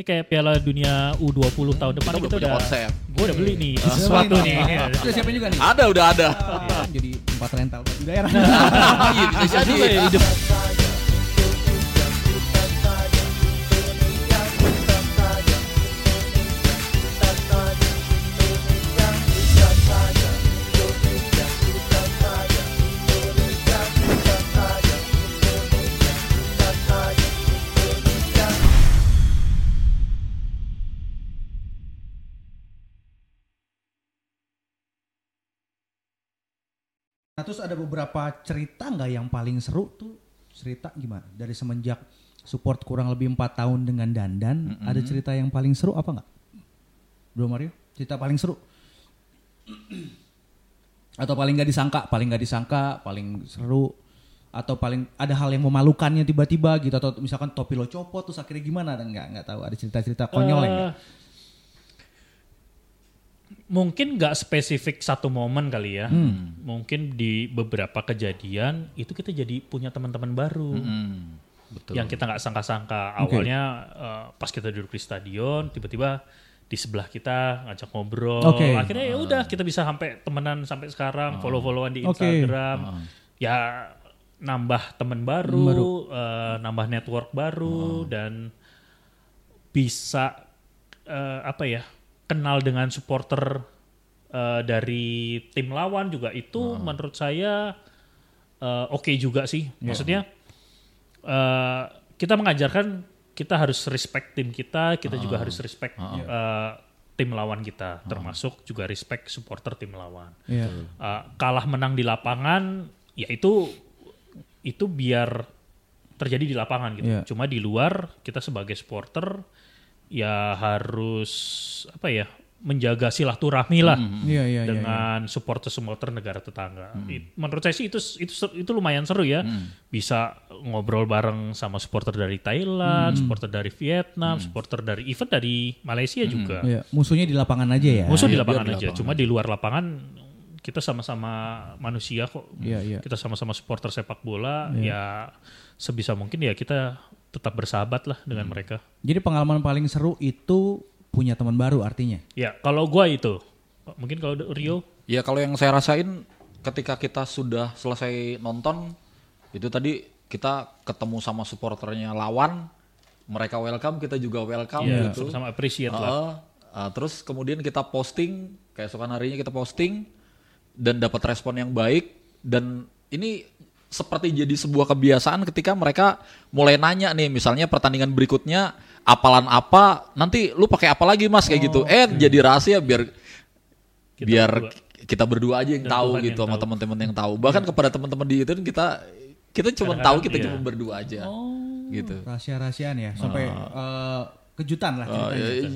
Ini kayak Piala Dunia U20 tahun depan Kita kita, udah konsep. Gue udah beli nih Sesuai sesuatu nih. nih. Iya. Sudah siapin juga nih. Ada udah ada. Jadi tempat rental daerah. Iya, bisa jadi. Terus ada beberapa cerita nggak yang paling seru tuh? Cerita gimana? Dari semenjak support kurang lebih empat tahun dengan Dandan, ada cerita yang paling seru apa nggak? Bro Mario, cerita paling seru? Atau paling nggak disangka, paling nggak disangka, paling seru, atau paling ada hal yang memalukannya tiba-tiba gitu, atau misalkan topi lo copot terus akhirnya gimana? Nggak nggak tahu. Ada cerita-cerita konyol ya? nggak? Mungkin nggak spesifik satu momen kali ya. Hmm. Mungkin di beberapa kejadian itu kita jadi punya teman-teman baru. Hmm, betul. yang kita nggak sangka-sangka awalnya eh, pas kita duduk di stadion tiba-tiba di sebelah kita ngajak ngobrol Oke. akhirnya ya udah kita bisa sampai temenan sampai sekarang follow-followan di. Instagram ya nambah teman baru, Baru. eh, nambah network baru dan bisa eh, apa ya kenal dengan supporter eh, dari tim lawan juga itu menurut saya eh, oke juga sih. Maksudnya eh, kita mengajarkan kita harus respect tim kita kita juga harus respect eh, tim lawan kita termasuk juga respect supporter tim lawan. Iya. Uh, kalah menang di lapangan ya itu itu biar terjadi di lapangan gitu. Iya. Cuma di luar kita sebagai supporter ya harus apa ya menjaga silaturahmi lah Iya, iya, iya, dengan supporter-supporter negara tetangga. It- menurut saya sih itu itu itu lumayan seru ya. Bisa ngobrol bareng sama supporter dari Thailand, supporter dari Vietnam, supporter dari even dari Malaysia juga. Iya, musuhnya di lapangan aja ya. Musuh di Iya, lapangan biar di aja. lapangan Cuma di luar lapangan kita sama-sama manusia kok. Iya, iya. Kita sama-sama supporter sepak bola. Ya sebisa mungkin ya kita tetap bersahabat lah dengan Hmm. mereka. Jadi pengalaman paling seru itu punya teman baru artinya. Ya kalau gua itu mungkin kalau Rio Ya kalau yang saya rasain ketika kita sudah selesai nonton itu tadi kita ketemu sama supporternya lawan, mereka welcome, kita juga welcome ya gitu. sama-sama appreciate lah. Heeh. Ah, terus kemudian kita posting, keesokan harinya kita posting dan dapat respon yang baik dan ini seperti jadi sebuah kebiasaan ketika mereka mulai nanya nih misalnya pertandingan berikutnya apalan apa? Nanti lu pakai apa lagi mas? Kayak gitu. Eh jadi rahasia biar Kita biar berdua. kita berdua aja yang Dan tahu Tuhan gitu yang sama teman-teman yang tahu. Bahkan kepada teman-teman di itu kita kita cuma tahu kita iya. cuma berdua aja. Gitu. Rahasia-rahasiaan ya sampai eh, kejutan lah Ah, ya,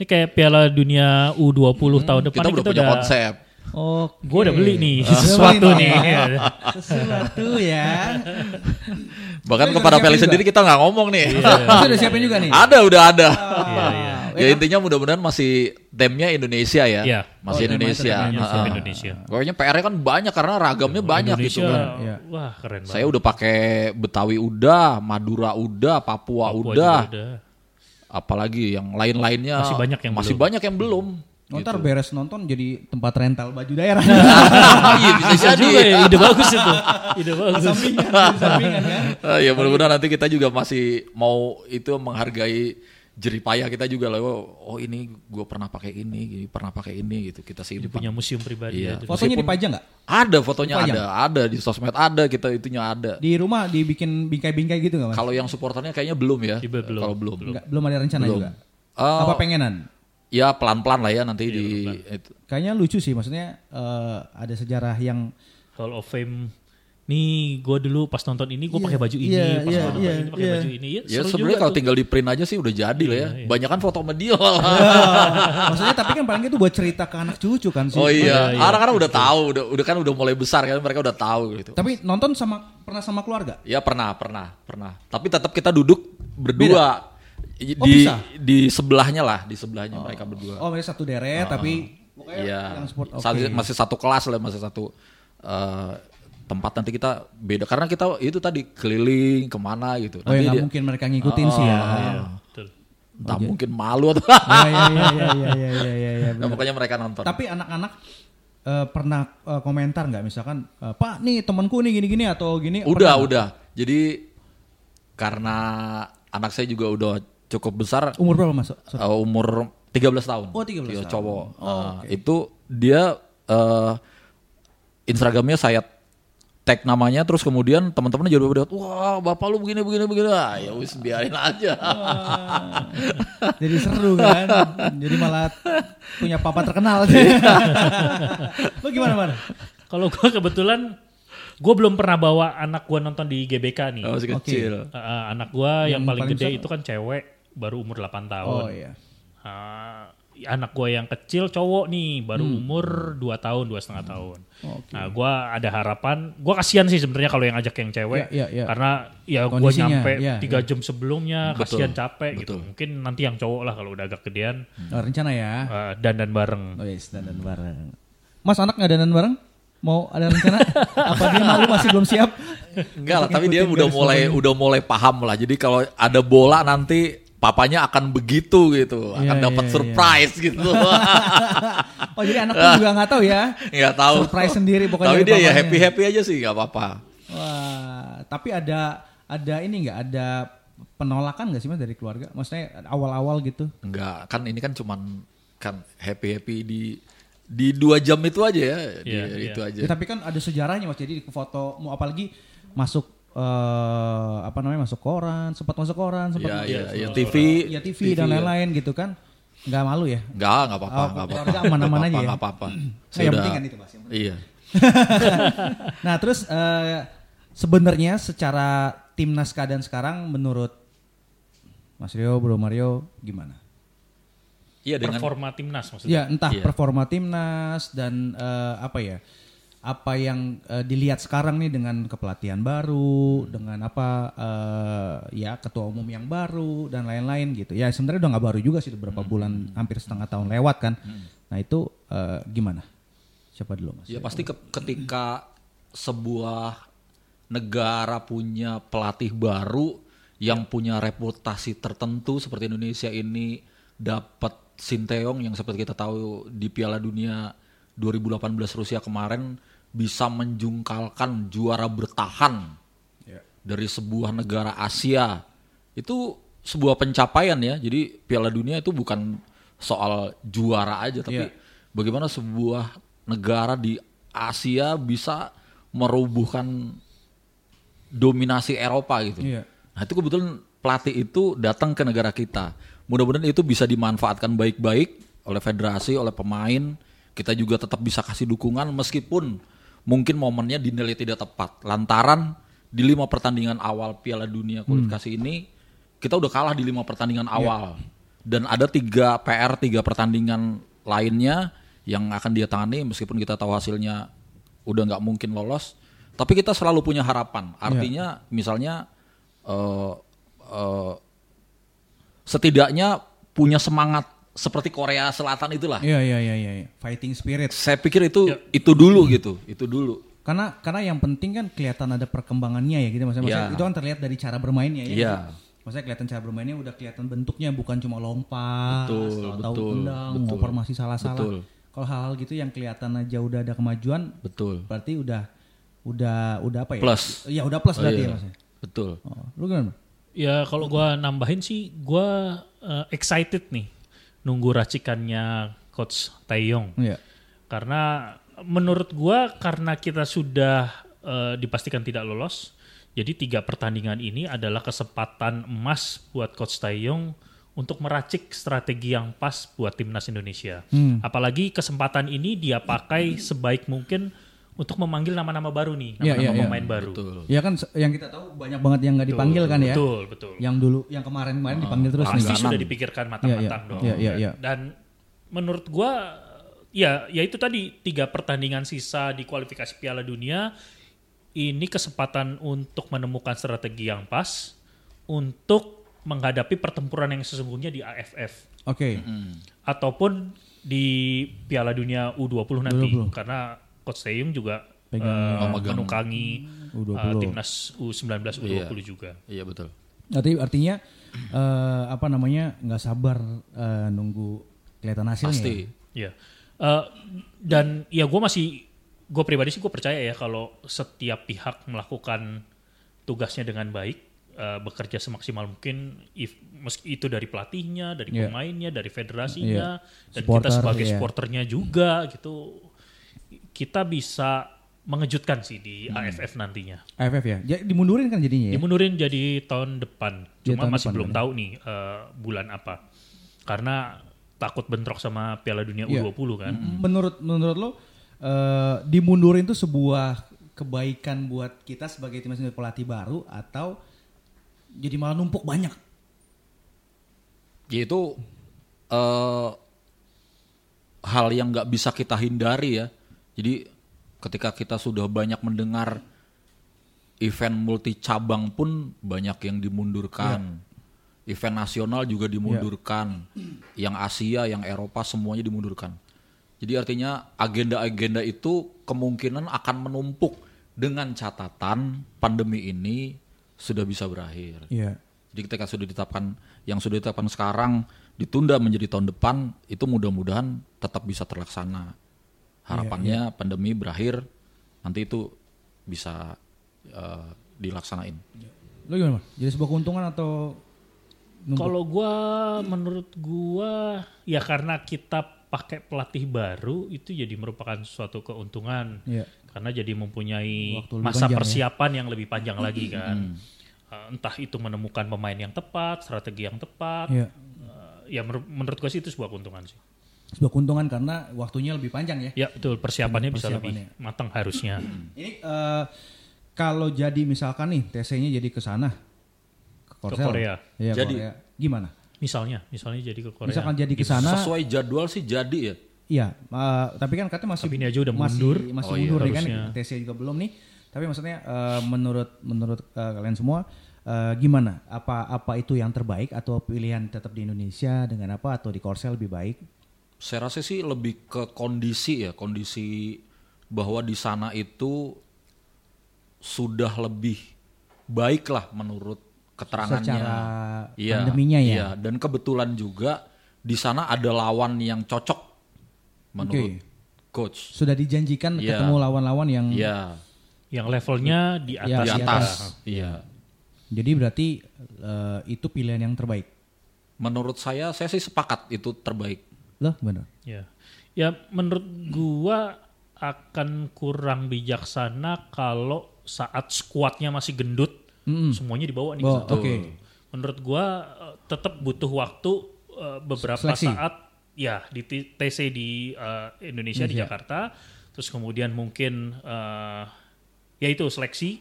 Ini kayak Piala Dunia U20 tahun depan kita udah punya konsep Oh, Gue udah beli nih sesuatu nih. Sesuatu ya. bahkan Lu kepada udah Felix sendiri kita nggak ngomong nih Terus udah siapin juga nih. ada udah ada Iya, iya. ya intinya mudah-mudahan masih temnya Indonesia ya Iya. masih Oh, Indonesia Indonesia. Indonesia. pokoknya PR-nya kan banyak karena ragamnya banyak gitu Indonesia, kan Iya. wah keren banget. saya udah pakai Betawi udah Madura udah Papua, Papua udah. apalagi yang lain-lainnya Masih banyak yang masih belum. banyak yang belum Ntar beres nonton jadi tempat rental baju daerah. iya bisa Bisa jadi juga ya, ide bagus itu. Ide bagus. sampingan, sampingan kan. Ah, ya mudah-mudahan nanti kita juga masih mau itu menghargai jeripayah kita juga loh oh ini gue pernah pakai ini gini, pernah pakai ini gitu kita simpan Punya museum pribadi Iya. aja. Fotonya dipajang nggak? ada fotonya Dipajang? ada ada di sosmed ada kita itunya ada Di rumah dibikin bingkai-bingkai gitu nggak mas? kalau yang supporternya kayaknya belum ya Iya, belum. kalau belum Nggak, belum ada rencana Belum. juga. Eh, Apa pengenan? Ya pelan-pelan lah ya nanti Iya, di itu. Kayaknya lucu sih, maksudnya eh, ada sejarah yang Hall of Fame. Nih, gue dulu pas nonton ini gue Iya, pakai baju ini, iya, pas iya, gua nonton iya, ini pakai iya. baju ini. Ya, ya sebenarnya kalau tuh. tinggal di print aja sih udah jadi lah ya Iya, iya. banyak kan foto sama dia maksudnya tapi kan paling itu buat cerita ke anak cucu kan sih. oh Iya, iya iya. orang-orang udah tahu udah udah kan udah mulai besar kan mereka udah tahu gitu Tapi nonton sama pernah sama keluarga? Ya pernah, pernah, pernah. Tapi tetap kita duduk berdua di Oh, bisa? di sebelahnya lah, di sebelahnya mereka berdua. Oh, mereka satu deret tapi pokoknya Iya. yang sport. Satu- Masih satu kelas lah, masih satu eh, tempat nanti kita beda karena kita itu tadi keliling ke mana gitu. Oh, ya Nanti nggak dia- mungkin mereka ngikutin sih ya. Iya, betul. Entah mungkin malu atau Ya ya ya ya ya ya ya ya, ya, Nah, mereka nonton. Tapi anak-anak eh, pernah eh, komentar nggak misalkan Pak nih temanku nih gini-gini atau gini? udah, pernah udah. Jadi karena anak saya juga udah cukup besar Umur berapa masuk? Sorry. uh, umur 13 tahun. Oh, 13 Iya, tahun. cowok. Oh, Uh. Itu dia uh, Instagramnya saya tag namanya terus kemudian teman-teman jadi pada wah bapak lu begini begini begini ah ya wis biarin aja Jadi seru kan? Jadi malah punya papa terkenal. Lo gimana man? Kalau gue kebetulan gue belum pernah bawa anak gue nonton di GBK nih. Oh, masih Oke. kecil Uh, uh, anak gue yang, Yang paling, paling gede besar? itu kan cewek baru umur 8 tahun. Oh iya. Uh, anak gue yang kecil cowok nih baru umur 2 tahun dua setengah tahun. Oke. Nah gue ada harapan, gue kasihan sih sebenarnya kalau yang ajak yang cewek, Ya, ya, ya. karena ya gue nyampe ya, tiga ya. jam sebelumnya Betul, kasihan capek gitu. betul. Mungkin nanti yang cowok lah kalau udah agak gedean Oh, rencana ya. uh, dandan bareng. Oh yes, dandan bareng. Mas anak nggak dandan bareng? Mau ada rencana? Apa dia malu masih belum siap? enggak lah tapi dia udah mulai udah mulai paham lah jadi kalau ada bola nanti papanya akan begitu gitu akan Iya, dapat iya, surprise gitu Oh jadi anak pun juga nggak tahu ya? nggak tahu Surprise sendiri pokoknya tapi dia ya papanya. happy happy aja sih nggak apa-apa Wah, tapi ada ada ini nggak ada penolakan nggak sih mas dari keluarga? Maksudnya awal-awal gitu? Enggak, kan ini kan cuman kan happy happy di di dua jam itu aja ya, di- Iya, itu aja. Ya, tapi kan ada sejarahnya mas. Jadi di foto mau apalagi masuk eh, apa namanya masuk koran, sempat masuk koran, sempat Ya, ya, ya, TV, ya TV, dan ya. lain-lain gitu kan? Nggak malu ya? Enggak, enggak apa-apa, Oh, enggak apa-apa. keluarga aman-aman aja ya? Enggak apa-apa. Nah, Saya yang penting kan itu mas. Iya. Nah terus eh, sebenarnya secara timnas keadaan sekarang menurut Mas Rio, Bro Mario gimana? Iya dengan Performa timnas maksudnya. Ya entah Iya. performa timnas dan eh, apa ya apa yang eh, dilihat sekarang nih dengan kepelatihan baru dengan apa eh, ya ketua umum yang baru dan lain-lain gitu. Ya sebenarnya udah nggak baru juga sih beberapa bulan hampir setengah tahun lewat kan. Nah itu eh, gimana? Siapa dulu mas? Ya pasti ke- ketika sebuah negara punya pelatih baru yang punya reputasi tertentu seperti Indonesia ini dapat Sinteyong yang seperti kita tahu di Piala Dunia 2018 Rusia kemarin bisa menjungkalkan juara bertahan dari sebuah negara Asia itu sebuah pencapaian ya jadi Piala Dunia itu bukan soal juara aja tapi Iya. bagaimana sebuah negara di Asia bisa merubuhkan dominasi Eropa gitu. Iya. Nah itu kebetulan pelatih itu datang ke negara kita. Mudah-mudahan itu bisa dimanfaatkan baik-baik oleh federasi, oleh pemain. Kita juga tetap bisa kasih dukungan meskipun mungkin momennya dinilai tidak tepat. Lantaran di lima pertandingan awal Piala Dunia kualifikasi ini kita udah kalah di lima pertandingan awal. Dan ada tiga PR, tiga pertandingan lainnya yang akan dia tangani meskipun kita tahu hasilnya udah nggak mungkin lolos. Tapi kita selalu punya harapan. Artinya misalnya eh, eh, setidaknya punya semangat seperti Korea Selatan itulah. Iya iya iya iya iya. fighting spirit Saya pikir itu itu dulu gitu, itu dulu. karena karena yang penting kan kelihatan ada perkembangannya ya gitu maksudnya, maksudnya Iya. itu kan terlihat dari cara bermainnya ya Iya. maksudnya kelihatan cara bermainnya udah kelihatan bentuknya bukan cuma lompat Betul, tahu betul, tendang betul. ngoper masih salah-salah Betul. kalau hal-hal gitu yang kelihatan aja udah ada kemajuan Betul. berarti udah udah udah apa ya Plus. ya udah plus Oh, berarti iya. ya maksudnya Betul. oh, lu gimana Ya kalau gua nambahin sih gua eh, excited nih nunggu racikannya coach Taeyong. Iya. Karena menurut gua karena kita sudah eh, dipastikan tidak lolos, jadi tiga pertandingan ini adalah kesempatan emas buat coach Taeyong untuk meracik strategi yang pas buat timnas Indonesia. Hmm. Apalagi kesempatan ini dia pakai sebaik mungkin untuk memanggil nama-nama baru nih, Iya, nama-nama iya, iya. pemain baru. Betul. ya kan yang kita tahu banyak banget yang nggak dipanggil kan ya Betul, betul. yang dulu yang kemarin-kemarin dipanggil terus nih pasti sudah dipikirkan matang-matang Iya, dong. Iya, iya, iya. Dan menurut gua ya ya itu tadi tiga pertandingan sisa di kualifikasi Piala Dunia ini kesempatan untuk menemukan strategi yang pas untuk menghadapi pertempuran yang sesungguhnya di AFF oke ataupun di Piala Dunia U20 nanti 20. karena Coach Taeyong juga Pegang menungkangi U20. eh, timnas U19 U20 Iya. juga. Iya betul. Arti, artinya eh, apa namanya nggak sabar eh, nunggu kelihatan hasilnya. Pasti. Ya. Eh, dan ya gue masih gue pribadi sih gue percaya ya kalau setiap pihak melakukan tugasnya dengan baik, eh, bekerja semaksimal mungkin, if, meski itu dari pelatihnya, dari Iya. pemainnya, dari federasinya, dan Supporter, kita sebagai iya. supporternya juga gitu, kita bisa mengejutkan sih di Hmm. AFF nantinya. AFF ya. Jadi dimundurin kan jadinya ya. Dimundurin jadi tahun depan. Jadi Cuma tahun masih depan belum kan? tahu nih eh, bulan apa. Karena takut bentrok sama Piala Dunia Iya. U20 kan. Menurut menurut lo eh, dimundurin itu sebuah kebaikan buat kita sebagai tim nasional pelatih baru atau jadi malah numpuk banyak. Yaitu eh hal yang nggak bisa kita hindari ya. Jadi ketika kita sudah banyak mendengar event multi cabang pun banyak yang dimundurkan. Event nasional juga dimundurkan. Yang Asia, yang Eropa semuanya dimundurkan. Jadi artinya agenda-agenda itu kemungkinan akan menumpuk dengan catatan pandemi ini sudah bisa berakhir. Iya. Jadi ketika sudah ditetapkan yang sudah ditetapkan sekarang ditunda menjadi tahun depan itu mudah-mudahan tetap bisa terlaksana. Harapannya pandemi berakhir nanti itu bisa eh, dilaksanain. Lo gimana? Jadi sebuah keuntungan atau? Kalau gua menurut gua ya karena kita pakai pelatih baru itu jadi merupakan suatu keuntungan. Iya. Karena jadi mempunyai masa panjang ya. persiapan yang lebih panjang lagi kan. Eh, entah itu menemukan pemain yang tepat, strategi yang tepat. Iya. Eh, ya menur- menurut gua sih itu sebuah keuntungan sih. Sebuah keuntungan karena waktunya lebih panjang ya. Ya betul persiapannya bisa Persiapannya. lebih matang harusnya. Ini eh, kalau jadi misalkan nih TC-nya jadi ke sana ke Korsel. Korea. Iya, Jadi- Korea. Gimana? Misalnya, misalnya jadi ke Korea. Misalkan jadi ke sana, Sesuai jadwal sih jadi ya. iya. eh, tapi kan katanya masih Tapi ini aja udah masih, mundur. masih Oh iya, mundur nih kan. TC juga belum nih. Tapi maksudnya eh, menurut menurut eh, kalian semua eh, gimana? Apa apa itu yang terbaik atau pilihan tetap di Indonesia dengan apa atau di Korsel lebih baik? Saya rasa sih lebih ke kondisi ya, kondisi bahwa di sana itu sudah lebih baik lah menurut keterangannya. Secara Iya, pandeminya ya. Iya, dan kebetulan juga di sana ada lawan yang cocok menurut coach. Sudah dijanjikan Iya. ketemu lawan-lawan yang Iya, Yang levelnya di Ya, atas. di di atas. atas. Iya. jadi berarti eh, itu pilihan yang terbaik. Menurut saya, saya sih sepakat itu terbaik. Loh, benar. Ya. Ya menurut gua akan kurang bijaksana kalau saat skuadnya masih gendut Mm-mm. semuanya dibawa nih. Oh, oke. Menurut gua eh, tetap butuh waktu eh, beberapa Seleksi. saat ya di TC di eh, Indonesia di Indonesia. Jakarta terus kemudian mungkin eh, ya itu seleksi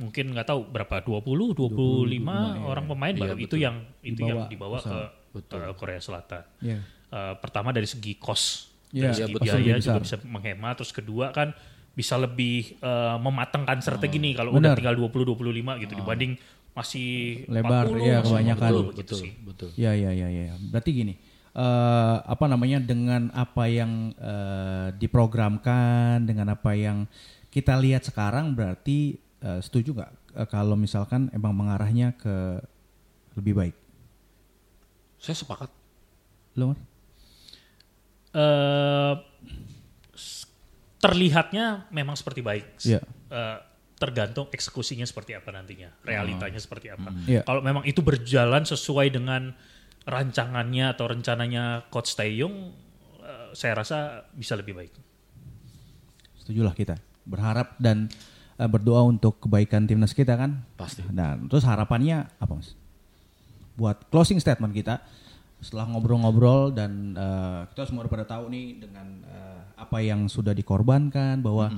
mungkin nggak tahu berapa 20 25, orang pemain baru itu yang itu yang dibawa ke Korea Selatan. Iya. Eh, pertama dari segi cost, Iya, dari segi betul. biaya juga besar. bisa menghemat. Terus kedua kan bisa lebih eh, mematangkan strategi nih kalau udah tinggal 20 25 gitu dibanding masih Lebar, 40, iya, masih kebanyakan. 50 Betul, gitu betul, sih. betul. Ya ya ya ya. Berarti gini, eh apa namanya dengan apa yang eh, diprogramkan, dengan apa yang kita lihat sekarang, berarti eh, setuju nggak eh, kalau misalkan emang mengarahnya ke lebih baik? Saya sepakat. Lo Eh, terlihatnya memang seperti baik. Iya. Eh, tergantung eksekusinya seperti apa nantinya, realitanya seperti apa. Iya. Kalau memang itu berjalan sesuai dengan rancangannya atau rencananya Coach Taeyong, eh, saya rasa bisa lebih baik. Setujulah kita. Berharap dan eh, berdoa untuk kebaikan timnas kita kan? Pasti. Dan terus harapannya apa mas? Buat closing statement kita setelah ngobrol-ngobrol dan eh, kita semua pada tahu nih dengan eh, apa yang sudah dikorbankan bahwa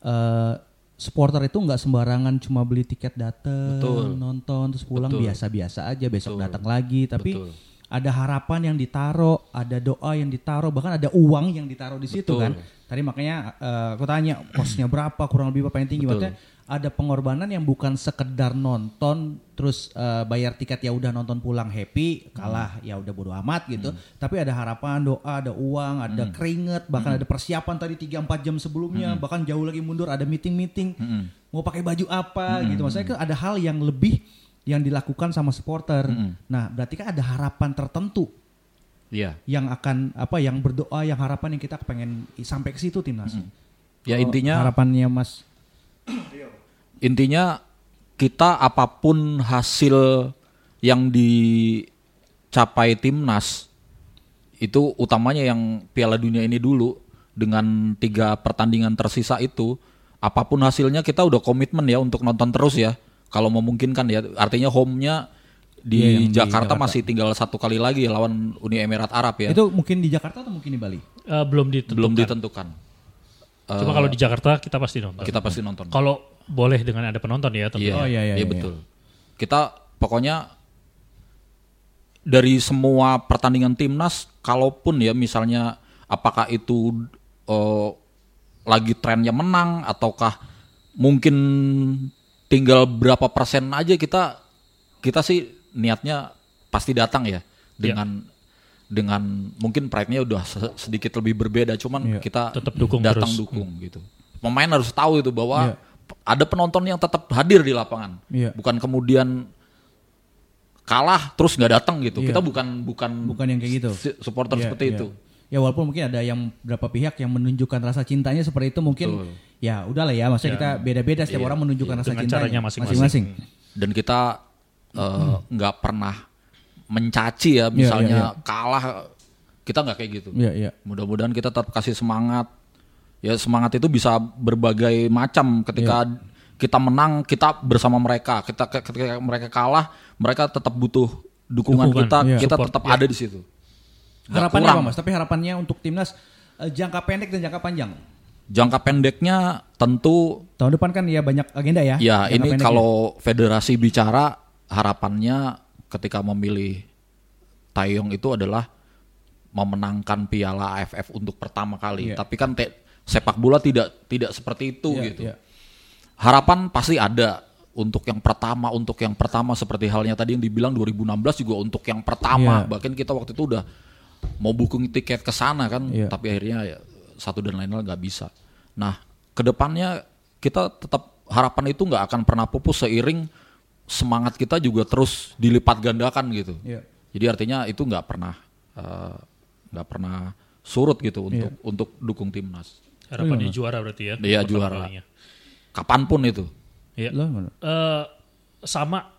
eh, supporter itu nggak sembarangan cuma beli tiket datang Betul. nonton terus pulang biasa-biasa aja besok Betul. datang lagi tapi Betul. ada harapan yang ditaruh ada doa yang ditaruh bahkan ada uang yang ditaruh di situ Betul. kan tadi makanya eh, aku tanya kosnya berapa kurang lebih berapa yang tinggi Betul. maksudnya ada pengorbanan yang bukan sekedar nonton terus eh, bayar tiket ya udah nonton pulang happy kalah ya udah bodo amat gitu. Tapi ada harapan doa ada uang ada keringet bahkan ada persiapan tadi 3-4 jam sebelumnya bahkan jauh lagi mundur ada meeting meeting mau pakai baju apa gitu. Maksudnya kan ada hal yang lebih yang dilakukan sama supporter. Mm-mm. Nah, berarti kan ada harapan tertentu. Iya. yang akan apa yang berdoa yang harapan yang kita pengen sampai ke situ timnas. Ya Kalau intinya harapannya Mas intinya kita apa pun hasil yang dicapai timnas itu utamanya yang Piala Dunia ini dulu dengan tiga pertandingan tersisa itu apa pun hasilnya kita udah komitmen ya untuk nonton terus ya kalau memungkinkan ya artinya home-nya di Iya, yang di Jakarta, Jakarta. masih tinggal satu kali lagi lawan Uni Emirat Arab ya itu mungkin di Jakarta atau mungkin di Bali? Eh, belum ditentukan. belum ditentukan Cuma kalau di Jakarta kita pasti nonton. kita pasti nonton Kalau boleh dengan ada penonton ya tentu. Iya, Oh, iya, iya, iya, betul. Kita pokoknya dari semua pertandingan timnas, kalaupun ya misalnya apakah itu eh, lagi trennya menang ataukah mungkin tinggal berapa persen aja kita kita sih niatnya pasti datang ya dengan dengan mungkin pride-nya udah se- sedikit lebih berbeda cuman Iya. kita Tetap dukung datang terus. dukung gitu. Pemain harus tahu itu bahwa Iya. Ada penonton yang tetap hadir di lapangan. Iya. Bukan kemudian kalah terus nggak datang gitu. Iya. Kita bukan bukan Bukan yang kayak gitu. supporter Iya, seperti iya. itu. Ya walaupun mungkin ada yang beberapa pihak yang menunjukkan rasa cintanya seperti itu mungkin Betul. ya udahlah ya maksudnya kita beda-beda setiap orang menunjukkan rasa Dengan cintanya masing-masing. Dan kita eh, nggak pernah mencaci ya Iya, misalnya iya, kalah kita nggak kayak gitu. Iya, iya. Mudah-mudahan kita tetap kasih semangat. Ya semangat itu bisa berbagai macam. Ketika Iya. kita menang, kita bersama mereka. Kita ketika mereka kalah, mereka tetap butuh dukungan, Dukungan, kita. iya. Kita Support, tetap iya. ada di situ. Nggak Harapannya kurang. apa Mas? Tapi harapannya untuk timnas eh, jangka pendek dan jangka panjang. Jangka pendeknya tentu Tahun depan kan ya banyak agenda ya. ya jangka ini pendeknya. kalau federasi bicara harapannya ketika memilih Taeyong itu adalah memenangkan Piala AFF untuk pertama kali. Iya. Tapi kan te- sepak bola tidak tidak seperti itu Iya, gitu. iya. Harapan pasti ada untuk yang pertama, untuk yang pertama seperti halnya tadi yang dibilang 2016 juga untuk yang pertama. Iya. Bahkan kita waktu itu udah mau booking tiket ke sana kan, Iya. tapi akhirnya ya, satu dan lain-lain nggak bisa. Nah, ke depannya kita tetap harapan itu nggak akan pernah pupus seiring semangat kita juga terus dilipat gandakan gitu. Iya. Jadi artinya itu nggak pernah eh, nggak pernah surut gitu untuk untuk dukung timnas. Harapannya juara berarti ya. Iya, juara. kalinya. Kapan pun itu. Iya. Gimana? Eh, sama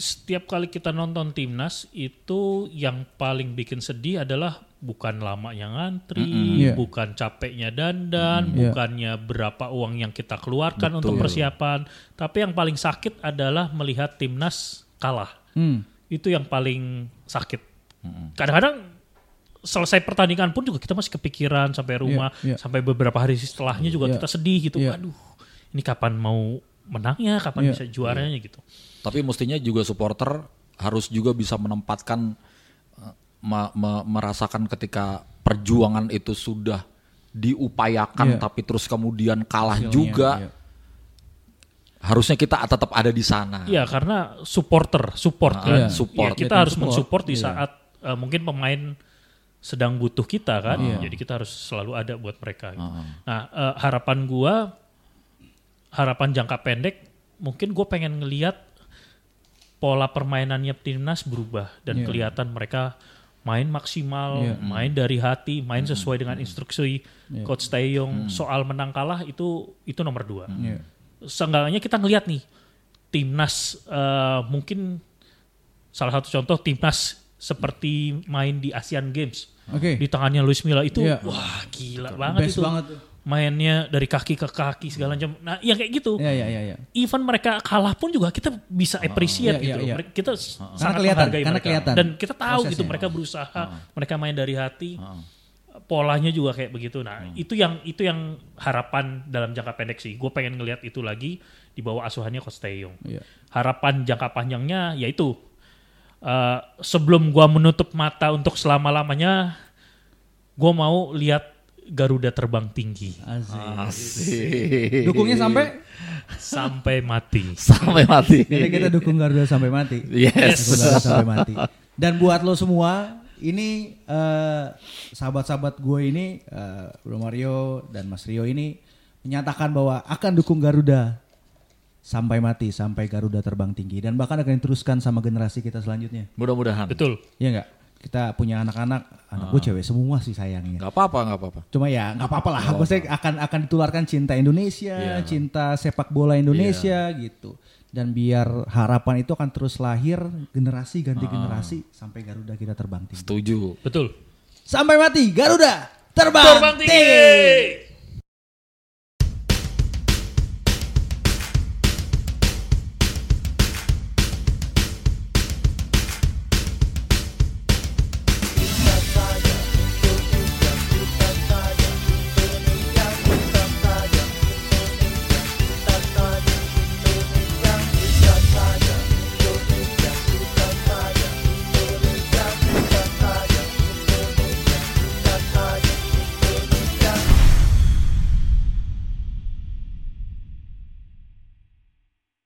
setiap kali kita nonton timnas itu yang paling bikin sedih adalah bukan lamanya ngantri, Iya. bukan capeknya dandan, Iya. bukannya berapa uang yang kita keluarkan untuk persiapan, tapi yang paling sakit adalah melihat timnas kalah. Hmm. Itu yang paling sakit. Kadang-kadang selesai pertandingan pun juga kita masih kepikiran sampai rumah, iya. sampai beberapa hari setelahnya juga Iya. kita sedih gitu. Iya. Aduh, ini kapan mau menangnya, kapan Iya. bisa juaranya gitu. Tapi mestinya juga supporter harus juga bisa menempatkan eh, me- me- merasakan ketika perjuangan itu sudah diupayakan Iya. tapi terus kemudian kalah Hasilnya, juga. iya. Harusnya kita tetap ada di sana. Iya, karena supporter, support Ah, kan. iya. support. Iya, kita Iya, harus support. mensupport di Iya. saat eh, mungkin pemain sedang butuh kita kan. Iya. Jadi kita harus selalu ada buat mereka. gitu. Ah. Nah, eh, harapan gua harapan jangka pendek mungkin gue pengen ngelihat pola permainannya timnas berubah dan Iya. kelihatan mereka main maksimal, Iya. main dari hati, main sesuai dengan instruksi Iya. coach Taeyong soal menang kalah itu itu nomor dua. Iya. Seenggaknya kita ngelihat nih timnas eh, mungkin salah satu contoh timnas seperti main di Asian Games Oke. di tangannya Luis Milla itu Iya. wah gila banget Best itu banget mainnya dari kaki ke kaki segala macam. Nah, yang kayak gitu. Iya, iya, iya, iya. Even mereka kalah pun juga kita bisa appreciate Iya, gitu. iya, iya. Kita sangat kelihatan, menghargai karena mereka. kelihatan Dan kita tahu gitu prosesnya. mereka berusaha, mereka main dari hati. Polanya juga kayak begitu. Nah, itu yang itu yang harapan dalam jangka pendek sih. Gue pengen ngelihat itu lagi di bawah asuhannya Coach Taeyong. Iya. Harapan jangka panjangnya yaitu eh, sebelum gua menutup mata untuk selama-lamanya gue mau lihat Garuda terbang tinggi Asik. Asik. Dukungnya sampai sampai mati. sampai mati. jadi kita dukung Garuda sampai mati. Yes. Garuda sampai mati. Dan buat lo semua, ini eh, sahabat-sahabat gue ini, eh, Bro Mario dan Mas Rio ini menyatakan bahwa akan dukung Garuda sampai mati sampai Garuda terbang tinggi dan bahkan akan diteruskan sama generasi kita selanjutnya. Mudah-mudahan. Betul. Iya nggak? Kita punya anak-anak, anak gue cewek semua sih sayangnya. Nggak apa-apa, nggak apa-apa. Cuma ya nggak apa-apa lah. Maksudnya akan akan ditularkan cinta Indonesia, Iya. cinta sepak bola Indonesia gitu. Dan biar harapan itu akan terus lahir generasi ganti generasi sampai Garuda kita terbang tinggi. Setuju. Betul. Sampai mati Garuda terbang, Terbang tinggi.